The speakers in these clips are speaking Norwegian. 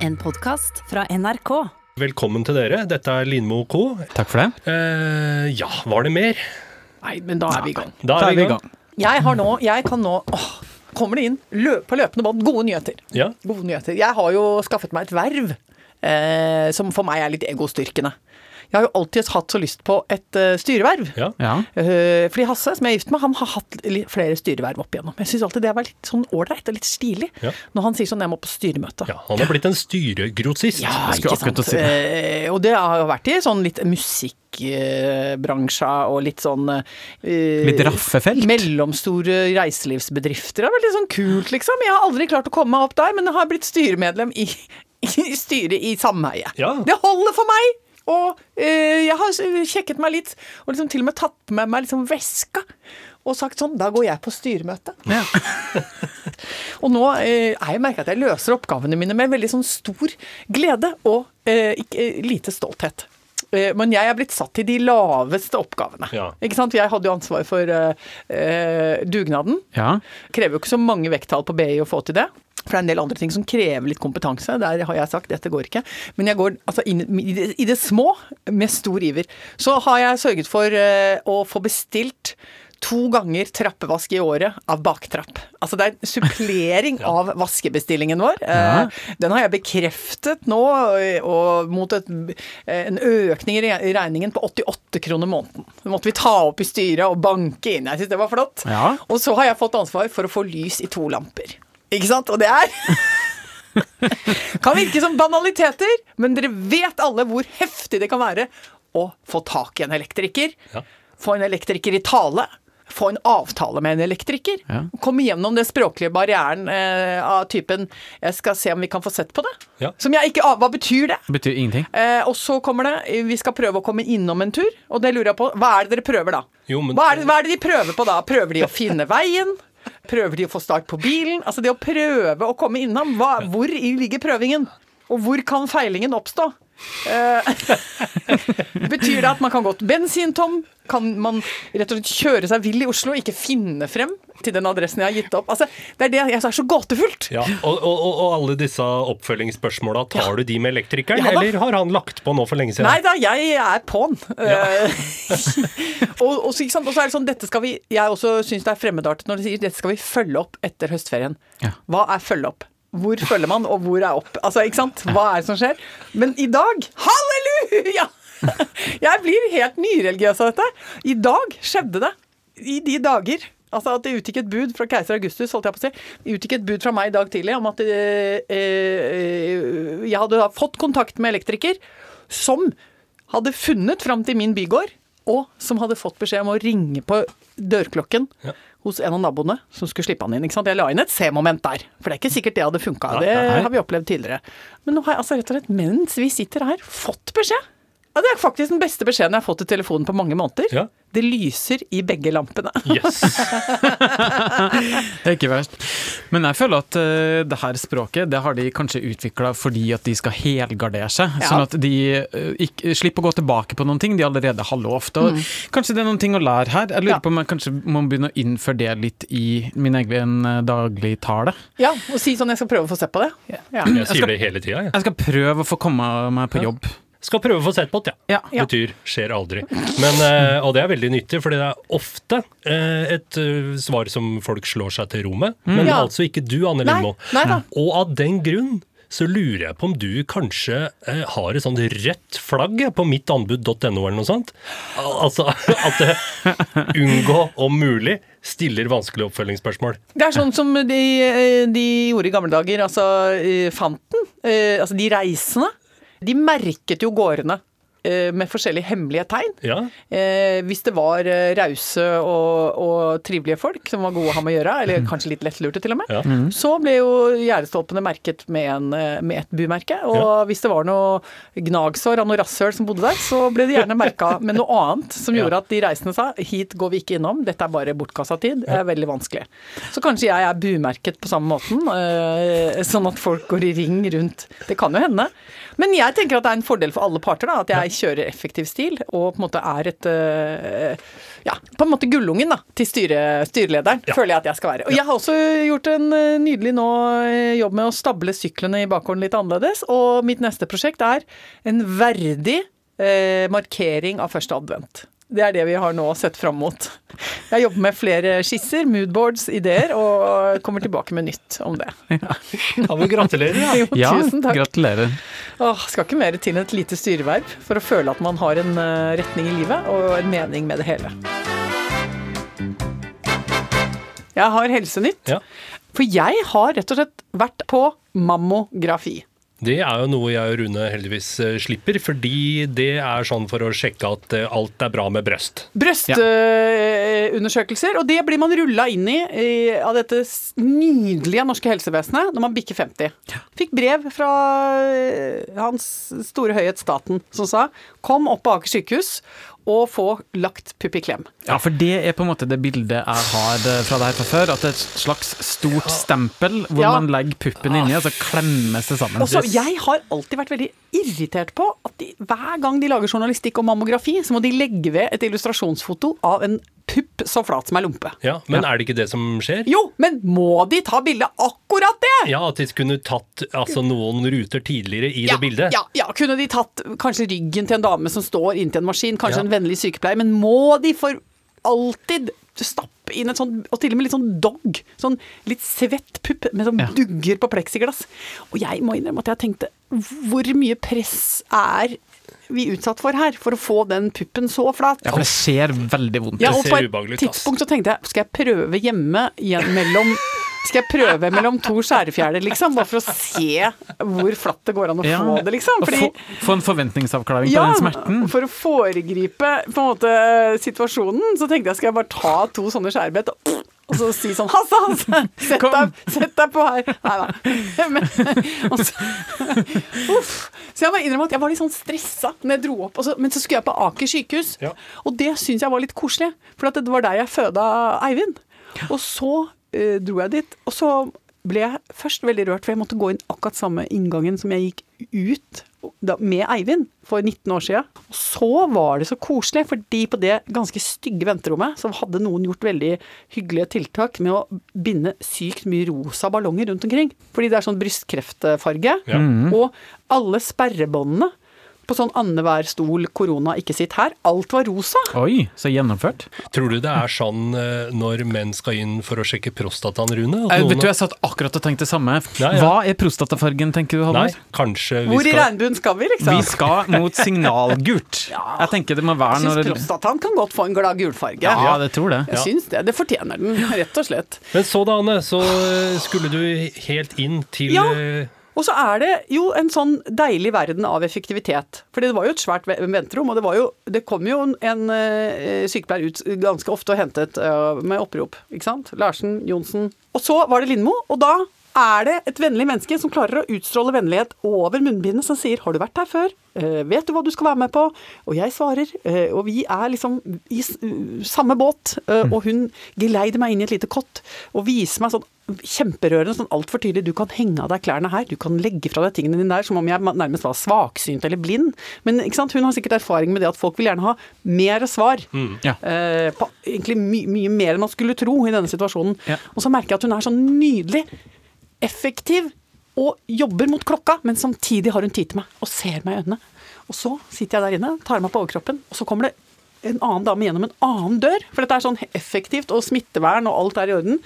En podkast fra NRK. Velkommen til dere. Dette er Linmo Co. Takk for det. Eh, ja, var det mer? Nei, men da er vi i gang. Da er vi i gang. Jeg har nå, jeg kan nå åh, Kommer det inn lø på løpende bånd gode nyheter. Ja. Gode nyheter. Jeg har jo skaffet meg et verv eh, som for meg er litt egostyrkende. Jeg har jo alltid hatt så lyst på et uh, styreverv. Ja. Ja. Uh, fordi Hasse, som jeg er gift med, han har hatt flere styreverv opp igjennom. Jeg syns alltid det har vært litt sånn ålreit og litt stilig. Ja. Når han sier sånn 'jeg må på styremøte'. ja. Han har blitt en styregrossist. Ja, ikke sant. si det. Eh, og det har jo vært i sånn litt musikkbransja og litt sånn uh, Litt raffefelt. Mellomstore reiselivsbedrifter. Det er veldig sånn kult, liksom. Jeg har aldri klart å komme meg opp der, men jeg har blitt styremedlem i, i styret i sameiet. Ja. Det holder for meg! Og eh, jeg har sjekket meg litt, og liksom til og med tatt med meg liksom veska. Og sagt sånn, da går jeg på styremøte. Ja. Og nå eh, er jeg merket at jeg løser oppgavene mine med veldig sånn stor glede og eh, ikke, eh, lite stolthet. Eh, Men jeg er blitt satt til de laveste oppgavene. Ja. Ikke sant? Jeg hadde jo ansvar for eh, dugnaden. ja. Krever jo ikke så mange vekttall på BI å få til det. For det er en del andre ting som krever litt kompetanse. Der har jeg sagt dette går ikke. Men jeg går altså inn i det, i det små med stor iver. Så har jeg sørget for uh, å få bestilt to ganger trappevask i året av baktrapp. Altså det er en supplering av vaskebestillingen vår. Ja. Eh, Den har jeg bekreftet nå, eh, og mot et, en økning i regningen på 88 kroner måneden. Det måtte vi ta opp i styret og banke inn. Jeg syns det var flott. Ja. Og så har jeg fått ansvar for å få lys i to lamper. Ikke sant? Og det er Kan virke som banaliteter, men dere vet alle hvor heftig det kan være å få tak i en elektriker. Ja. Få en elektriker i tale. Få en avtale med en elektriker. Ja. Komme gjennom den språklige barrieren eh, av typen 'jeg skal se om vi kan få sett på det'. Ja. Som jeg ikke Hva betyr det? Betyr ingenting. Eh, og så kommer det Vi skal prøve å komme innom en tur, og det lurer jeg på. Hva er det dere prøver da? Jo, men- hva, er det, hva er det de prøver på da? Prøver de å finne veien? Prøver de å få start på bilen? Altså det å prøve å komme innom. Hva, hvor ligger prøvingen? Og hvor kan feilingen oppstå? Eh, betyr det at man kan gå bensintom? Kan man rett og slett kjøre seg vill i Oslo og ikke finne frem til den adressen jeg har gitt opp? Altså, det er det jeg er så gåtefullt. Ja, og, og, og, alle disse oppfølgingsspørsmåla, tar du de med elektrikeren, Ja eller har han lagt på nå for lenge siden? Nei da, jeg er på'n. Ja. og, og, så, og så er det sånn, dette skal vi Jeg også syns det er fremmedartet når de sier dette skal vi følge opp etter høstferien. Ja. Hva er følge opp? Hvor følger man, og hvor er opp? Altså, ikke sant? Hva er det som skjer? Men i dag Halleluja! Jeg blir helt nyreligiøs av dette. I dag skjedde det. I de dager. Altså at det utgikk et bud fra keiser Augustus, holdt jeg på å si. Utgikk et bud fra meg i dag tidlig om at eh, eh, jeg hadde fått kontakt med elektriker som hadde funnet fram til min bygård, og som hadde fått beskjed om å ringe på dørklokken Ja. hos en av naboene som skulle slippe han inn. ikke sant? Jeg la inn et C-moment der, for det er ikke sikkert det hadde funka. Det har vi opplevd tidligere. Men nå har jeg altså rett og slett, mens vi sitter her, fått beskjed. Ja, Det er faktisk den beste beskjeden jeg har fått i telefonen på mange måneder. Ja. Det lyser i begge lampene. Yes. Det er ikke verst. Men jeg føler at uh, det her språket det har de kanskje utvikla fordi at de skal helgardere seg. Ja. Sånn at de uh, ikke, slipper å gå tilbake på noen ting de allerede har lovt. Og Kanskje det er noen ting å lære her. Jeg lurer Mm. Ja. på om jeg kanskje må begynne å innføre det litt i min egen eh, dagligtale. Ja, og si sånn jeg skal prøve å få se på det. Ja. Jeg sier det hele tida, jeg. Jeg skal prøve å få komme meg på jobb. Skal prøve å få sett på det, ja. Ja. Betyr skjer aldri. Men, eh, og det er veldig nyttig, for det er ofte eh, et eh, svar som folk slår seg til ro med. Men Ja. altså ikke du, Anne Lindmo. Og av den grunn så lurer jeg på om du kanskje eh, har et sånt rødt flagg på mittanbud.no eller noe sånt? Altså at det unngå om mulig stiller vanskelige oppfølgingsspørsmål. Det er sånn som de, de gjorde i gamle dager, altså Fanten. Altså de reisende. De merket jo gårdene med forskjellige hemmelige tegn. Ja, Eh, hvis det var eh, rause og, og trivelige folk som var gode å ha med å gjøre, eller kanskje litt lettlurte til og med, Ja. så ble jo gjerdestolpene merket med, en, eh, med et bumerke. Og Ja. hvis det var noe gnagsår av noe rasshøl som bodde der, så ble det gjerne merka med noe annet som gjorde at de reisende sa hit går vi ikke innom, dette er bare bortkasta tid. Det er veldig vanskelig. Så kanskje jeg er bumerket på samme måten, eh, sånn at folk går i ring rundt. Det kan jo hende. Men jeg tenker at det er en fordel for alle parter, da. At jeg jeg kjører effektiv stil, og på en måte er et eh, Ja, på en måte gullungen da, til styre, styrelederen, Ja. føler jeg at jeg skal være. Og jeg har også gjort en eh, nydelig nå eh, jobb med å stable syklene i bakgården litt annerledes, og mitt neste prosjekt er en verdig eh, markering av første advent. Det er det vi har nå sett fram mot. Jeg jobber med flere skisser, moodboards, ideer, og kommer tilbake med nytt om det. Ja, men gratulerer, Ja. Jo, Ja, tusen takk. gratulerer. Åh, skal ikke mer til enn et lite styreverv for å føle at man har en eh, retning i livet og en mening med det hele. Jeg har Helsenytt, Ja. for jeg har rett og slett vært på mammografi. Det er jo noe jeg og Rune heldigvis eh, slipper, fordi det er sånn for å sjekke at eh, alt er bra med brøst. Brøstundersøkelser, og det blir man rulla inn i, i av dette nydelige norske helsevesenet når man bikker 50. Fikk brev fra eh, Hans Store Høyhet Staten som sa kom opp på Aker sykehus og få lagt pupp i klem. Ja, for det er på en måte det bildet jeg har eh, fra det her fra før. At det er et slags stort stempel hvor Ja. man legger puppen inni, og så klemmes det sammen. Også, Jeg har alltid vært veldig irritert på at de, hver gang de lager journalistikk om mammografi, så må de legge ved et illustrasjonsfoto av en pupp så flat som ei lompe. Ja, Men er det ikke det som skjer? Jo, men må de ta bilde akkurat det?! Ja, At de kunne tatt altså, noen ruter tidligere i Ja, det bildet? Ja, ja, kunne de tatt kanskje ryggen til en dame som står inntil en maskin, kanskje Ja. en vennlig sykepleier, men må de for alltid stappe inn et sånt, og til og med litt sånn dog, sånn litt svett pupp med sånn Ja. dugger på pleksiglass. Og jeg må innrømme at jeg tenkte, hvor mye press er vi utsatt for her, for å få den puppen så flat? Ja, for det ser veldig vondt ut. Ja, og på et tidspunkt så tenkte jeg, skal jeg prøve hjemme igjen mellom Skal jeg prøve mellom to skjærefjærer, liksom? Bare for å se hvor flatt det går an å Ja, få det, liksom. Fordi få, få en forventningsavklaring på den smerten. for å foregripe på en måte situasjonen, så tenkte jeg skal jeg bare ta to sånne skjærbett og, og så si sånn Hasse, Hasse, sett deg, sett deg på her. Nei da. Men, så, uff. Så jeg må innrømme at jeg var litt sånn stressa når jeg dro opp. Så, men så skulle jeg på Aker sykehus, Ja. og det syns jeg var litt koselig. For at det var der jeg føda Eivind. Og så uh, dro jeg dit, og så ble jeg først veldig rørt, for jeg måtte gå inn akkurat samme inngangen som jeg gikk ut med Eivind for 19 år siden. Og så var det så koselig, fordi på det ganske stygge venterommet så hadde noen gjort veldig hyggelige tiltak med å binde sykt mye rosa ballonger rundt omkring. Fordi det er sånn brystkreftfarge. Ja. Og alle sperrebåndene på sånn annenhver stol, korona, ikke sitt her, alt var rosa. Oi, så gjennomført. Tror du det er sånn eh, når menn skal inn for å sjekke prostataen, Rune? At Eh, noen- vet du, Jeg satt akkurat og tenkte det samme. Ja, ja. Hva er prostatafargen, tenker du, Nei, Halvor? kanskje vi Hvor i skal regnbuen skal vi, liksom? Vi skal mot signalgult. Jeg tenker det må være Jeg syns prostataen kan godt få en glad gulfarge. Ja, det tror det. Jeg Ja. syns det. Det fortjener den, rett og slett. Men så da, Anne, så eh, skulle du helt inn til Ja. Og så er det jo en sånn deilig verden av effektivitet. For det var jo et svært ve- venterom, og det, jo, det kom jo en, en eh, sykepleier ut ganske ofte og hentet eh, med opprop. Ikke sant? Larsen, Johnsen. Og så var det Lindmo, og da er det et vennlig menneske som klarer å utstråle vennlighet over munnbindet, som sier 'Har du vært her før? Eh, vet du hva du skal være med på?' Og jeg svarer, eh, og vi er liksom i samme båt, eh, og hun geleider meg inn i et lite kott og viser meg sånn kjemperørende, sånn altfor tydelig 'Du kan henge av deg klærne her, du kan legge fra deg tingene dine der', som om jeg nærmest var svaksynt eller blind. Men ikke sant, hun har sikkert erfaring med det at folk vil gjerne ha mer svar. Ja. Eh, på egentlig my mye mer enn man skulle tro i denne situasjonen. Ja. Og så merker jeg at hun er sånn nydelig, effektiv og jobber mot klokka, men samtidig har hun tid til meg og ser meg i øynene. Og så sitter jeg der inne, tar meg på overkroppen, og så kommer det en annen dame gjennom en annen dør. For dette er sånn effektivt, og smittevern og alt er i orden.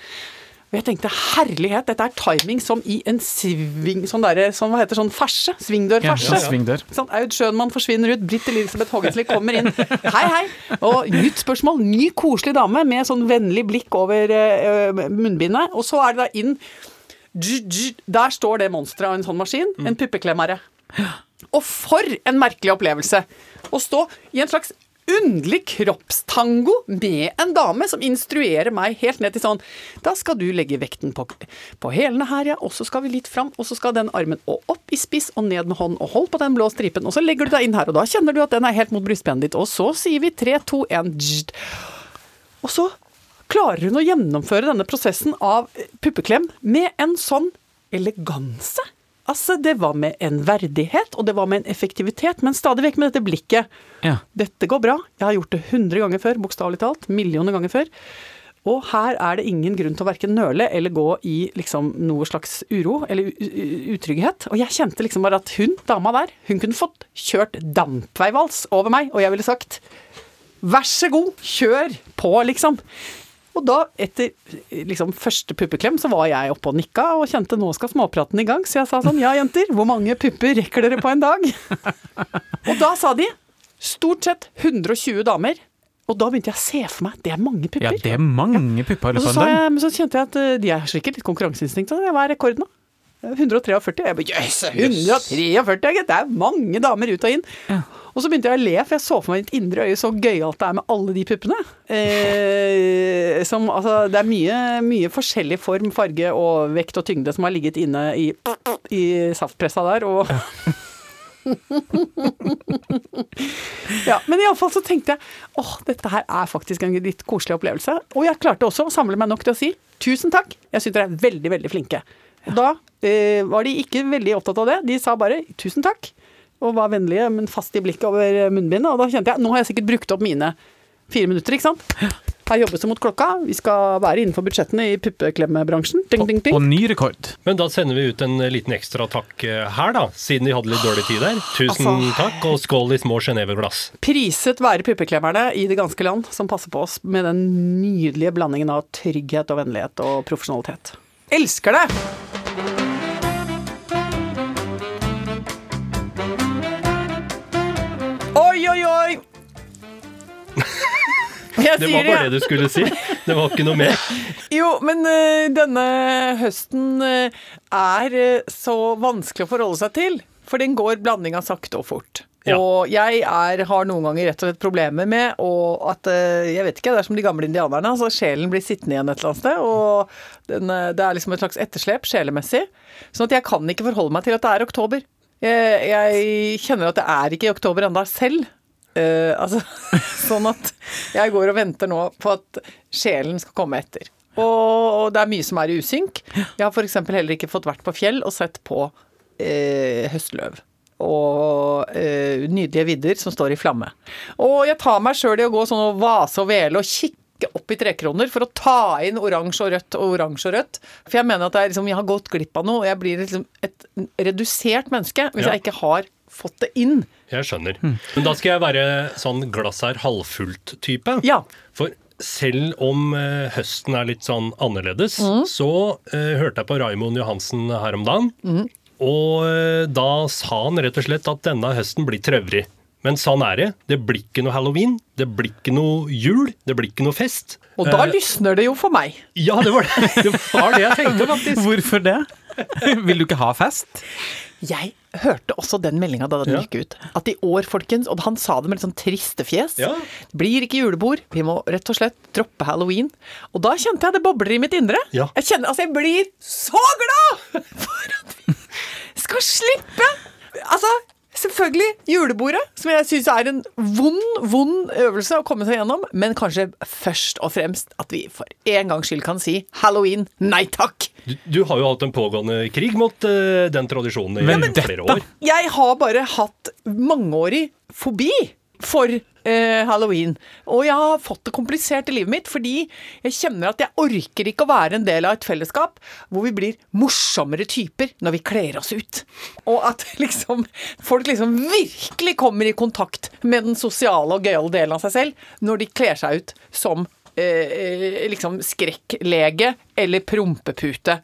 Og jeg tenkte herlighet, dette er timing som i en sving Sånn derre sånn, hva heter sånn sånn Svingdørferse. Ja, ja, svingdør. Sånn, Aud Schønmann forsvinner ut, Britt Elisabeth Hoggensli kommer inn. Hei, hei! Og nytt spørsmål. Ny, koselig dame med sånn vennlig blikk over eh, munnbindet. Og så er det da inn Der står det monsteret av en sånn maskin. En puppeklemmere. Og for en merkelig opplevelse! Å stå i en slags underlig kroppstango med en dame som instruerer meg helt ned til sånn Da skal du legge vekten på, på hælene her, ja, og så skal vi litt fram, og så skal den armen og opp i spiss og ned med hånden, og hold på den blå stripen, og så legger du deg inn her, og da kjenner du at den er helt mot brystbenet ditt, og så sier vi tre, to, én Og så klarer hun å gjennomføre denne prosessen av puppeklem med en sånn eleganse Altså, det var med en verdighet, og det var med en effektivitet, men stadig vekk med dette blikket. Ja. Dette går bra. Jeg har gjort det 100 ganger før, bokstavelig talt. Millioner ganger før. Og her er det ingen grunn til å verken nøle eller gå i liksom noe slags uro eller utrygghet. Og jeg kjente liksom bare at hun, dama der, hun kunne fått kjørt dampveivals over meg, og jeg ville sagt vær så god, kjør på, liksom. Og da, etter liksom første puppeklem, så var jeg oppe og nikka og kjente nå skal småpraten i gang. Så jeg sa sånn, ja jenter, hvor mange pupper rekker dere på en dag? og da sa de stort sett 120 damer. Og da begynte jeg å se for meg, det er mange pupper. ja, det er mange pupper Ja. og så, sa jeg, men så kjente jeg at eh, de er sikkert litt konkurranseinstinkt. Hva er rekorden da? 143. Jeg bare, jøss, 143, gitt, det er mange damer ut og inn. Og så begynte jeg å le, for jeg så for meg i mitt indre øye så gøyalt det er med alle de puppene. Eh, som, altså, det er mye, mye forskjellig form, farge og vekt og tyngde som har ligget inne i, i saftpressa der. Og ja, men iallfall så tenkte jeg åh, dette her er faktisk en litt koselig opplevelse. Og jeg klarte også å samle meg nok til å si tusen takk, jeg syns dere er veldig, veldig flinke. Og da eh, var de ikke veldig opptatt av det, de sa bare tusen takk. Og var vennlige, men fast i blikket over munnbindet. Og da kjente jeg nå har jeg sikkert brukt opp mine fire minutter, ikke sant. Her jobbes det mot klokka. Vi skal være innenfor budsjettene i puppeklemmebransjen. Ding, ding, ding. Og ny rekord. Men da sender vi ut en liten ekstra takk eh, her, da, siden vi hadde litt dårlig tid der. Tusen Altså- takk, og skål i små Genéve-glass. Priset være puppeklemmerne i det ganske land, som passer på oss med den nydelige blandingen av trygghet og vennlighet og profesjonalitet. Elsker det! Jeg Det var bare det du skulle si. Det var ikke noe mer. Jo, men eh, denne høsten eh, er eh, så vanskelig å forholde seg til. For den går blandinga sakte og fort. Ja. Og jeg er, har noen ganger rett og slett problemer med og at Jeg vet ikke, det er som de gamle indianerne. altså Sjelen blir sittende igjen et eller annet sted. Og den, det er liksom et slags etterslep sjelemessig. Sånn at jeg kan ikke forholde meg til at det er oktober. Jeg, jeg kjenner at det er ikke i oktober ennå selv. Eh, altså, sånn at jeg går og venter nå på at sjelen skal komme etter. Og, og det er mye som er i usynk. Jeg har f.eks. heller ikke fått vært på fjell og sett på uh, høstløv. Og uh, nydelige vidder som står i flamme. Og jeg tar meg sjøl i å gå sånn og vase og vele og kikke opp i trekroner for å ta inn oransje og rødt og oransje og rødt. For jeg mener at er liksom, jeg har gått glipp av noe, jeg blir liksom et redusert menneske hvis Ja. jeg ikke har fått det inn. Jeg skjønner. Men da skal jeg være sånn glass er halvfullt-type. Ja. For selv om eh, høsten er litt sånn annerledes, Mm. så eh, hørte jeg på Raimond Johansen her om dagen. Mm. Og eh, da sa han rett og slett at denne høsten blir trøvrig. Men sånn er det. Det blir ikke noe halloween, det blir ikke noe jul, det blir ikke noe fest. Og da Eh, lysner det jo for meg. Ja, det var det, det var det jeg tenkte, faktisk. Hvorfor det? Vil du ikke ha fest? Jeg hørte også den meldinga da den Ja. gikk ut. At i år, folkens, og han sa det med litt sånn triste fjes Ja. Det blir ikke julebord, vi må rett og slett droppe halloween. Og da kjente jeg det bobler i mitt indre. Ja. Jeg kjenner, altså jeg blir så glad for at vi skal slippe Altså, selvfølgelig julebordet, som jeg syns er en vond, vond øvelse å komme seg gjennom, men kanskje først og fremst at vi for en gangs skyld kan si halloween, nei takk. Du, du har jo hatt en pågående krig mot uh, den tradisjonen i Men flere dette- år. Jeg har bare hatt mangeårig fobi for eh, halloween. Og jeg har fått det komplisert i livet mitt fordi jeg kjenner at jeg orker ikke å være en del av et fellesskap hvor vi blir morsommere typer når vi kler oss ut. Og at liksom folk liksom virkelig kommer i kontakt med den sosiale og gøyale delen av seg selv når de kler seg ut som eh, liksom skrekklege eller prompepute.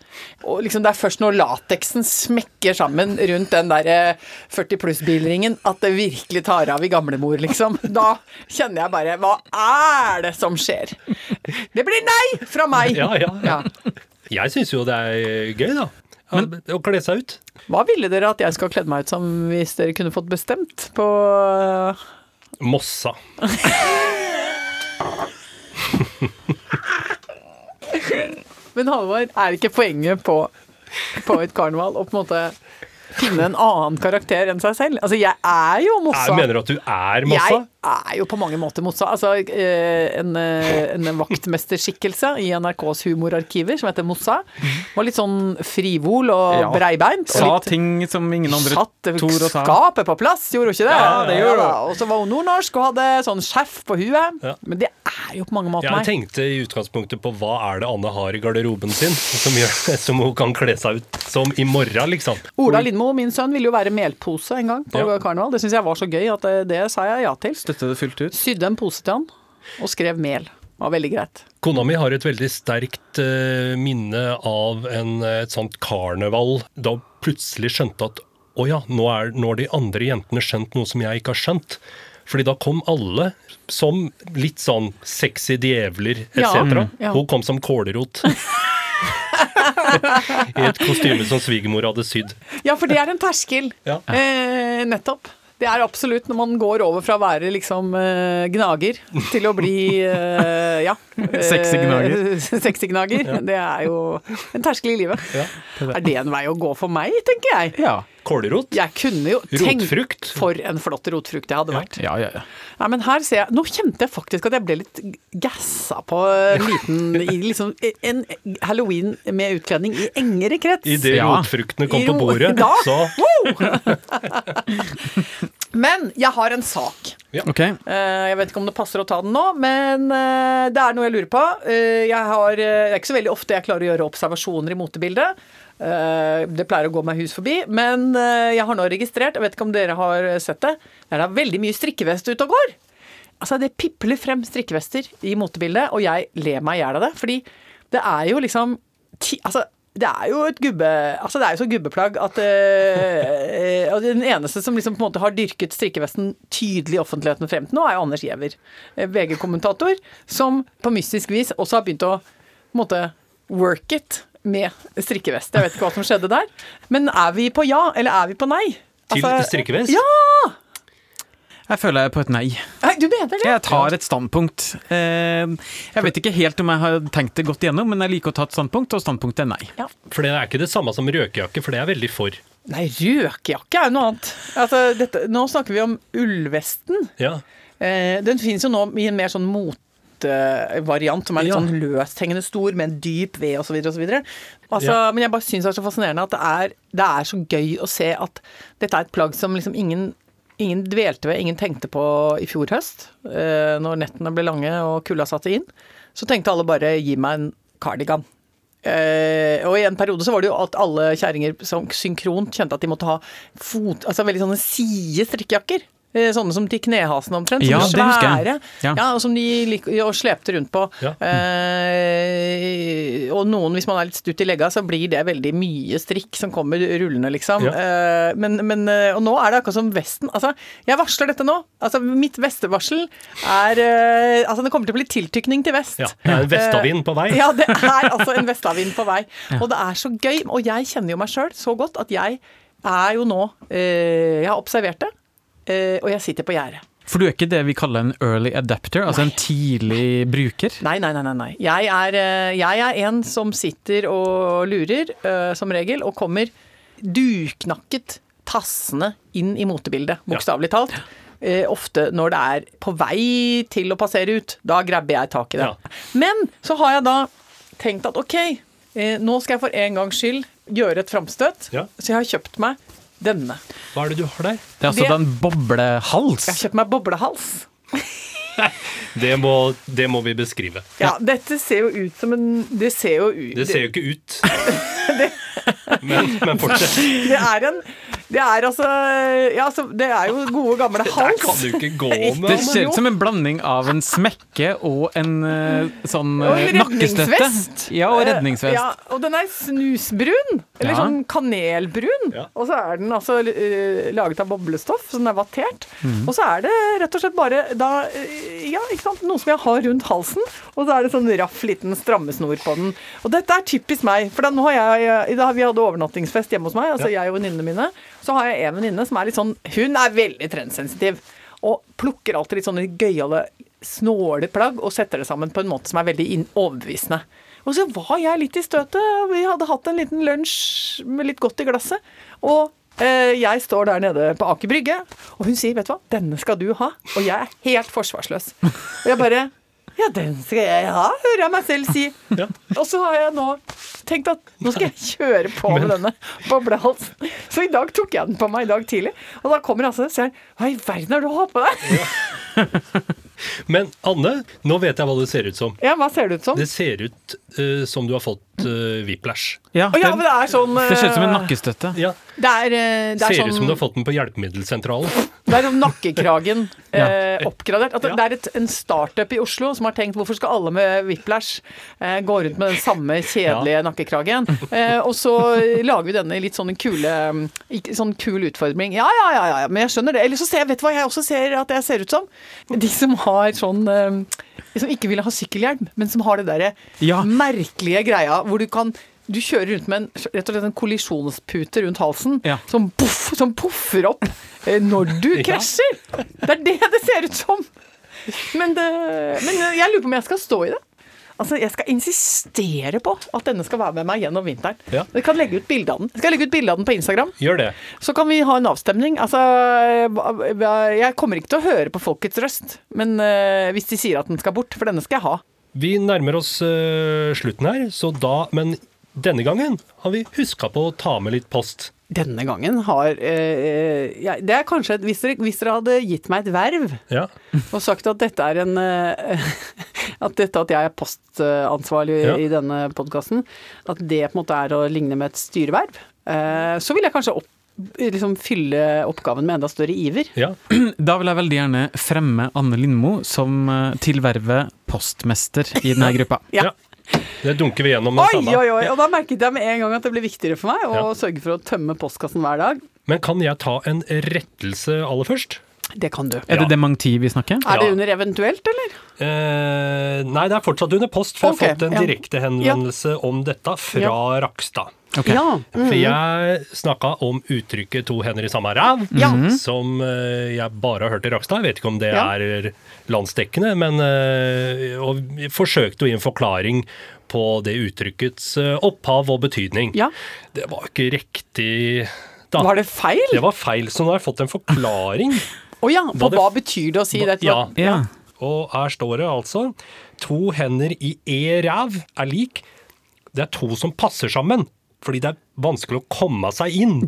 Og liksom det er først når lateksen smekker sammen rundt den der eh, 40 pluss-bilringen at det virkelig tar av i gamlemor, liksom. Da kjenner jeg bare Hva er det som skjer? Det blir nei fra meg! Ja, ja. Ja. Jeg syns jo det er gøy, da. å kle seg ut. Hva ville dere at jeg skulle kledd meg ut som hvis dere kunne fått bestemt på eh, Mossa. Men Halvor, er ikke poenget på, på et karneval å på en måte finne en annen karakter enn seg selv? Altså, jeg er jo Mossa. Jeg mener du at du er Mossa? Jeg er jo på mange måter motsatt. Altså, eh, en, eh, en vaktmesterskikkelse i NRKs humorarkiver som heter Mossa, var litt sånn frivol og Ja. breibeint. og Sa litt- ting som ingen andre tror å ta. skapet på plass, gjorde hun ikke det? Ja, det gjorde hun. Og så var hun nordnorsk og hadde sånn skjerf på huet. Ja. Men det er jo på mange måter Jeg tenkte i utgangspunktet på hva er det Anne har i garderoben sin som, gjør, som hun kan kle seg ut som i morgen, liksom. Ola Lindmo, min sønn, ville jo være melpose en gang på Ja. karneval. Det syns jeg var så gøy at det, det sa jeg ja til. Støtte det fullt ut. Sydde en pose til han og skrev mel. Det var veldig greit. Kona mi har et veldig sterkt eh, minne av en, eh, et sånt karneval da hun plutselig skjønte at å ja, nå, er, nå har de andre jentene skjønt noe som jeg ikke har skjønt. Fordi da kom alle som litt sånn sexy djevler etc. Ja, mm, ja. Hun kom som kålrot. I et kostyme som svigermor hadde sydd. Ja, for det er en terskel. Ja. Eh, nettopp. Det er absolutt når man går over fra å være liksom eh, gnager til å bli eh, ja. eh, Sexy gnager. Sexy gnager. Det er jo en terskel i livet. Ja. Er det en vei å gå for meg, tenker jeg? Ja. Kålrot. Jeg kunne jo tenkt Rotfrukt. For en flott rotfrukt jeg hadde vært. Ja, ja, ja. Nei, men her ser jeg Nå kjente jeg faktisk at jeg ble litt gassa på en liten liksom, En halloween med utkledning i engere krets. Idet Ja. rotfruktene kom på bordet, Da. så Men jeg har en sak. Ja. Okay. Jeg vet ikke om det passer å ta den nå, men eh, det er noe jeg lurer på. Eh, Jeg har, eh, det er ikke så veldig ofte jeg klarer å gjøre observasjoner i motebildet. Eh, Det pleier å gå meg hus forbi, men eh, jeg har nå registrert, jeg vet ikke om dere har sett det, det er da veldig mye strikkevest ute og går. Altså, det pipler frem strikkevester i motebildet, og jeg ler meg i hjel av det, fordi det er jo liksom ti, Altså, det er jo et gubbe... Altså, det er jo så gubbeplagg at eh, og Den eneste som liksom på en måte har dyrket strikkevesten tydelig i offentligheten frem til nå, er jo Anders Giæver, eh, VG-kommentator, som på mystisk vis også har begynt å på en måte work it med strikkevest. Jeg vet ikke hva som skjedde der. Men er vi på ja, eller er vi på nei? til Altså, strikkevest. Ja! Jeg føler jeg er på et nei. Du mener det? Jeg tar et standpunkt. Eh, Jeg vet ikke helt om jeg har tenkt det godt igjennom, men jeg liker å ta et standpunkt, og standpunktet er nei. For det er ikke det samme som røkejakke, for det er jeg veldig for. Nei, røkejakke er jo noe annet. Altså, dette, nå snakker vi om ullvesten. Ja. Eh, den finnes jo nå i en mer sånn motevariant, som er litt Ja. sånn løshengende stor, med en dyp ved osv. osv. Altså, Men jeg bare syns det er så fascinerende at det er, det er så gøy å se at dette er et plagg som liksom ingen Ingen dvelte ved, ingen tenkte på i fjor høst, eh, når nettene ble lange og kulda satte inn. Så tenkte alle bare 'gi meg en kardigan'. Eh, og i en periode så var det jo at alle kjerringer synkront kjente at de måtte ha fot, altså veldig sånne side strikkejakker. Eh, Sånne som til knehasen omtrent. Ja, som jeg. svære. Ja. Ja. og som de lik, og slepte rundt på. Ja. Eh, og noen, hvis man er litt stutt i legga, så blir det veldig mye strikk som kommer rullende, liksom. Ja. Eh, men, men, eh, og nå er det akkurat som vesten. Altså, jeg varsler dette nå. Altså, mitt vestevarsel er eh, Altså, det kommer til å bli tiltykning til vest. ja. Det er en vestavind på vei. Ja, det er altså en vestavind på vei. Og det er så gøy. Og jeg kjenner jo meg sjøl så godt at jeg er jo nå eh, Jeg har observert det, eh, og jeg sitter på gjerdet. For du er ikke det vi kaller en early adapter, altså en tidlig bruker? Nei, nei, nei. nei, nei. Jeg, er, eh, jeg er en som sitter og lurer, eh, som regel, og kommer duknakket tassende inn i motebildet, bokstavelig talt. Eh, ofte når det er på vei til å passere ut. Da grabber jeg tak i det. Ja. Men så har jeg da tenkt at ok, eh, nå skal jeg for en gangs skyld gjøre et framstøt. Ja. Så jeg har kjøpt meg denne. Hva er det du har der? Det er altså Det- den boblehals. Jeg har kjøpt meg boblehals. Det må, det må vi beskrive. Ja, dette ser jo ut som en Det ser jo ut Det ser jo ikke ut. Men, men fortsett. Det er en Det er altså Ja, altså, det er jo gode, gamle Det der kan hals. du ikke gå Det ser ut som en blanding av en smekke og en eh, sånn Og eh, nakkestøtte. Ja, og redningsvest. Ja, og den er snusbrun. Eller Ja. sånn kanelbrun. Ja. Og så er den altså eh, laget av boblestoff, så den er vattert. Mm. Og så er det rett og slett bare da eh, Ja, ikke sant. Noe som jeg har rundt halsen. Og så er det sånn raff liten strammesnor på den. Og dette er typisk meg. For da nå har jeg da Vi hadde overnattingsfest hjemme hos meg, altså jeg og venninnene mine. Så har jeg en venninne som er litt sånn Hun er veldig trendsensitiv. Og plukker alltid litt sånne gøyale, snåle plagg og setter det sammen på en måte som er veldig overbevisende. Og så var jeg litt i støtet. Vi hadde hatt en liten lunsj med litt godt i glasset. Og Eh, Jeg står der nede på Aker Brygge, og hun sier, vet du hva, denne skal du ha. Og jeg er helt forsvarsløs. Og jeg bare ja, den skal jeg ha, hører jeg meg selv si. Ja. Og så har jeg nå tenkt at nå skal jeg kjøre på med denne boblehalsen. Så i dag tok jeg den på meg i dag tidlig. Og da kommer altså og sier hva i verden har du hatt på deg? Men Anne, nå vet jeg hva det ser ut som. Ja, hva ser det ut som? Det ser ut uh, som du har fått uh, whiplash. Ja, oh, ja, men det er sånn det ser ut som en eh, nakkestøtte. Ja, Det er, eh, det er Ser sånn ut som du har fått den på hjelpemiddelsentralen. Det er sånn nakkekragen eh, oppgradert. At det, Ja. det er et, en startup i Oslo som har tenkt hvorfor skal alle med whiplash eh, gå rundt med den samme kjedelige nakkekragen? Eh, og så lager vi denne i litt sånn kule Sånn kul utfordring. Ja, ja, ja, ja, men jeg skjønner det. Eller så ser jeg, vet du hva jeg også ser at jeg ser ut som? De som har sånn eh, Som ikke vil ha sykkelhjelm, men som har det derre Ja. merkelige greia hvor du kan du kjører rundt med en, rett og slett en kollisjonspute rundt halsen Ja. som, puff, som poffer opp eh, når du Ja. krasjer. Det er det det ser ut som. Men, det, men jeg lurer på om jeg skal stå i det. Altså, Jeg skal insistere på at denne skal være med meg gjennom vinteren. Ja. Jeg kan legge ut bilde av den. Jeg legge ut bilde av den på Instagram. Gjør det. Så kan vi ha en avstemning. Altså, jeg kommer ikke til å høre på folkets røst, men uh, hvis de sier at den skal bort, for denne skal jeg ha. Vi nærmer oss uh, slutten her, så da Men denne gangen har vi huska på å ta med litt post. Denne gangen har eh, ja, Det er kanskje et, hvis, dere, hvis dere hadde gitt meg et verv Ja. og sagt at dette er en eh, At dette at jeg er postansvarlig Ja. i denne podkasten, at det på en måte er å ligne med et styreverv, eh, så vil jeg kanskje opp, liksom fylle oppgaven med enda større iver. ja. Da vil jeg veldig gjerne fremme Anne Lindmo som eh, til vervet postmester i denne gruppa. Ja. Det dunker vi gjennom Oi, oi, oi! Og da merket jeg med en gang at det ble viktigere for meg å Ja. sørge for å tømme postkassen hver dag. Men kan jeg ta en rettelse aller først? Det kan du. Er det Ja. dementi vi snakker? Er det under eventuelt, eller? Eh, nei, det er fortsatt under post, for okay, jeg har fått en ja. direkte henvendelse om dette fra Rakstad. Ok. Ja. For jeg snakka om uttrykket 'to hender i samme ræv', Ja. som eh, jeg bare har hørt i Rakstad. Jeg vet ikke om det Ja. er landsdekkende, men eh, Og forsøkte å gi en forklaring på det uttrykkets eh, opphav og betydning. Ja. Det var ikke riktig da. Var det feil? Det var feil, så nå har jeg fått en forklaring. Å ja, for hva betyr det å si det? Ja, Ja. og her står det altså To hender i e ræv er lik. Det er to som passer sammen, fordi det er vanskelig å komme seg inn.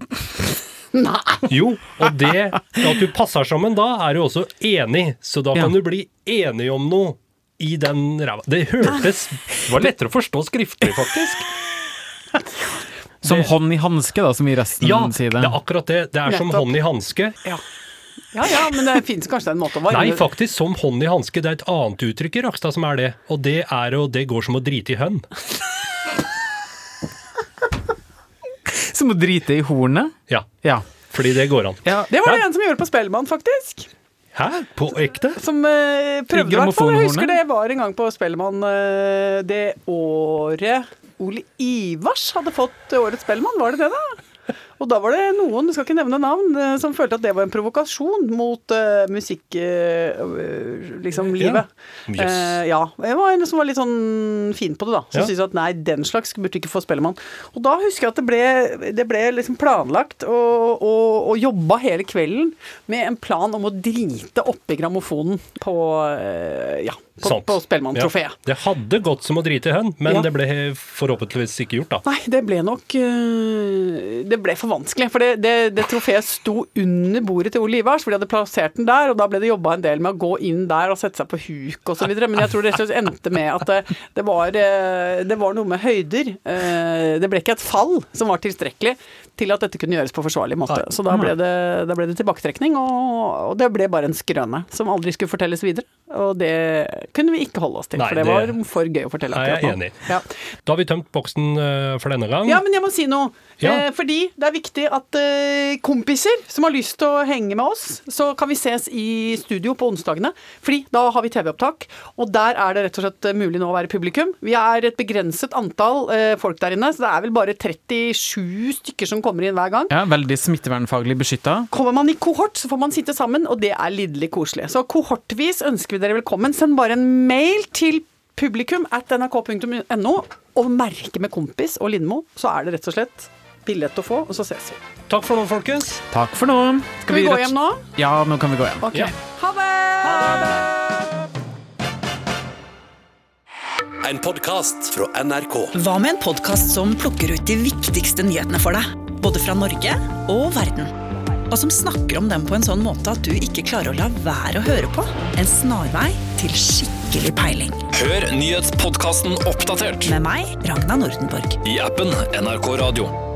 Nei! Jo, og det at du passer sammen da, er du også enig, så da Ja. kan du bli enig om noe i den ræva. Det hørtes Det var lettere å forstå skriftlig, faktisk. Som hånd i hanske, da, som i resten Ja, sier det det. er akkurat det. Det er som Nettopp. hånd i hanske. Ja. Ja ja, men det fins kanskje en måte å varme Nei, faktisk som hånd i hanske. Det er et annet uttrykk i Rakstad som er det. Og det er jo, Det går som å drite i hønn. Som å drite i hornet. Ja, Ja. fordi det går an. ja. Det var det Ja. en som gjorde på Spellemann, faktisk. Hæ? På ekte? Som uh, prøvde i hvert fall. Jeg husker det var en gang på Spellemann uh, det året Ole Ivars hadde fått årets Spellemann, var det det, da? Og da var det noen, du skal ikke nevne navn, eh, som følte at det var en provokasjon mot uh, eh, øh, liksom livet. Yes. Uh, ja. Jeg var en som var litt sånn fin på det, da. Som Ja. syntes at nei, den slags burde ikke få Spellemann. Og da husker jeg at det ble, det ble liksom planlagt og, og, og jobba hele kvelden med en plan om å drite oppi grammofonen på uh, ja, på, Sant. på Spellemanntrofeet. Ja. Det hadde gått som å drite i hønn, men Ja. det ble forhåpentligvis ikke gjort, da. Nei, det ble nok Det ble for vanskelig. For det, det, det trofeet sto under bordet til Ole Ivars, for de hadde plassert den der, og da ble det jobba en del med å gå inn der og sette seg på huk osv. Men jeg tror det rett og slett endte med at det, det, var, øh, det var noe med høyder. Eh, Det ble ikke et fall som var tilstrekkelig til at dette kunne gjøres på forsvarlig måte. Så da ble det, da ble det tilbaketrekning, og, og det ble bare en skrøne som aldri skulle fortelles videre. Og det kunne vi ikke holde oss til, Nei, for det det var for gøy å fortelle akkurat nå. enig. Ja. Da har vi tømt boksen eh, for denne gang. Ja, men jeg må si noe. Ja. Eh, fordi det er viktig at eh, kompiser som har lyst til å henge med oss, så kan vi ses i studio på onsdagene. Fordi da har vi TV-opptak, og der er det rett og slett mulig nå å være publikum. Vi er et begrenset antall eh, folk der inne, så det er vel bare 37 stykker som kommer inn hver gang. ja, Veldig smittevernfaglig beskytta. Kommer man i kohort, så får man sitte sammen, og det er lidderlig koselig. Så kohortvis ønsker vi dere velkommen. Send bare en mail til publikum at nrk.no og merke med kompis og Lindmo, så er det rett og slett billett å få, og så ses vi. Takk for nå, folkens. Takk for nå. Skal vi gå hjem nå? Ja, nå kan vi gå hjem. Ok. Ja. Ha det! En podkast fra NRK. Hva med en podkast som plukker ut de viktigste nyhetene for deg? Både fra Norge og verden. Og som snakker om dem på en sånn måte at du ikke klarer å la være å høre på. En snarvei til skikkelig peiling. Hør nyhetspodkasten Oppdatert Med meg, Ragna Nordenborg. i appen NRK Radio.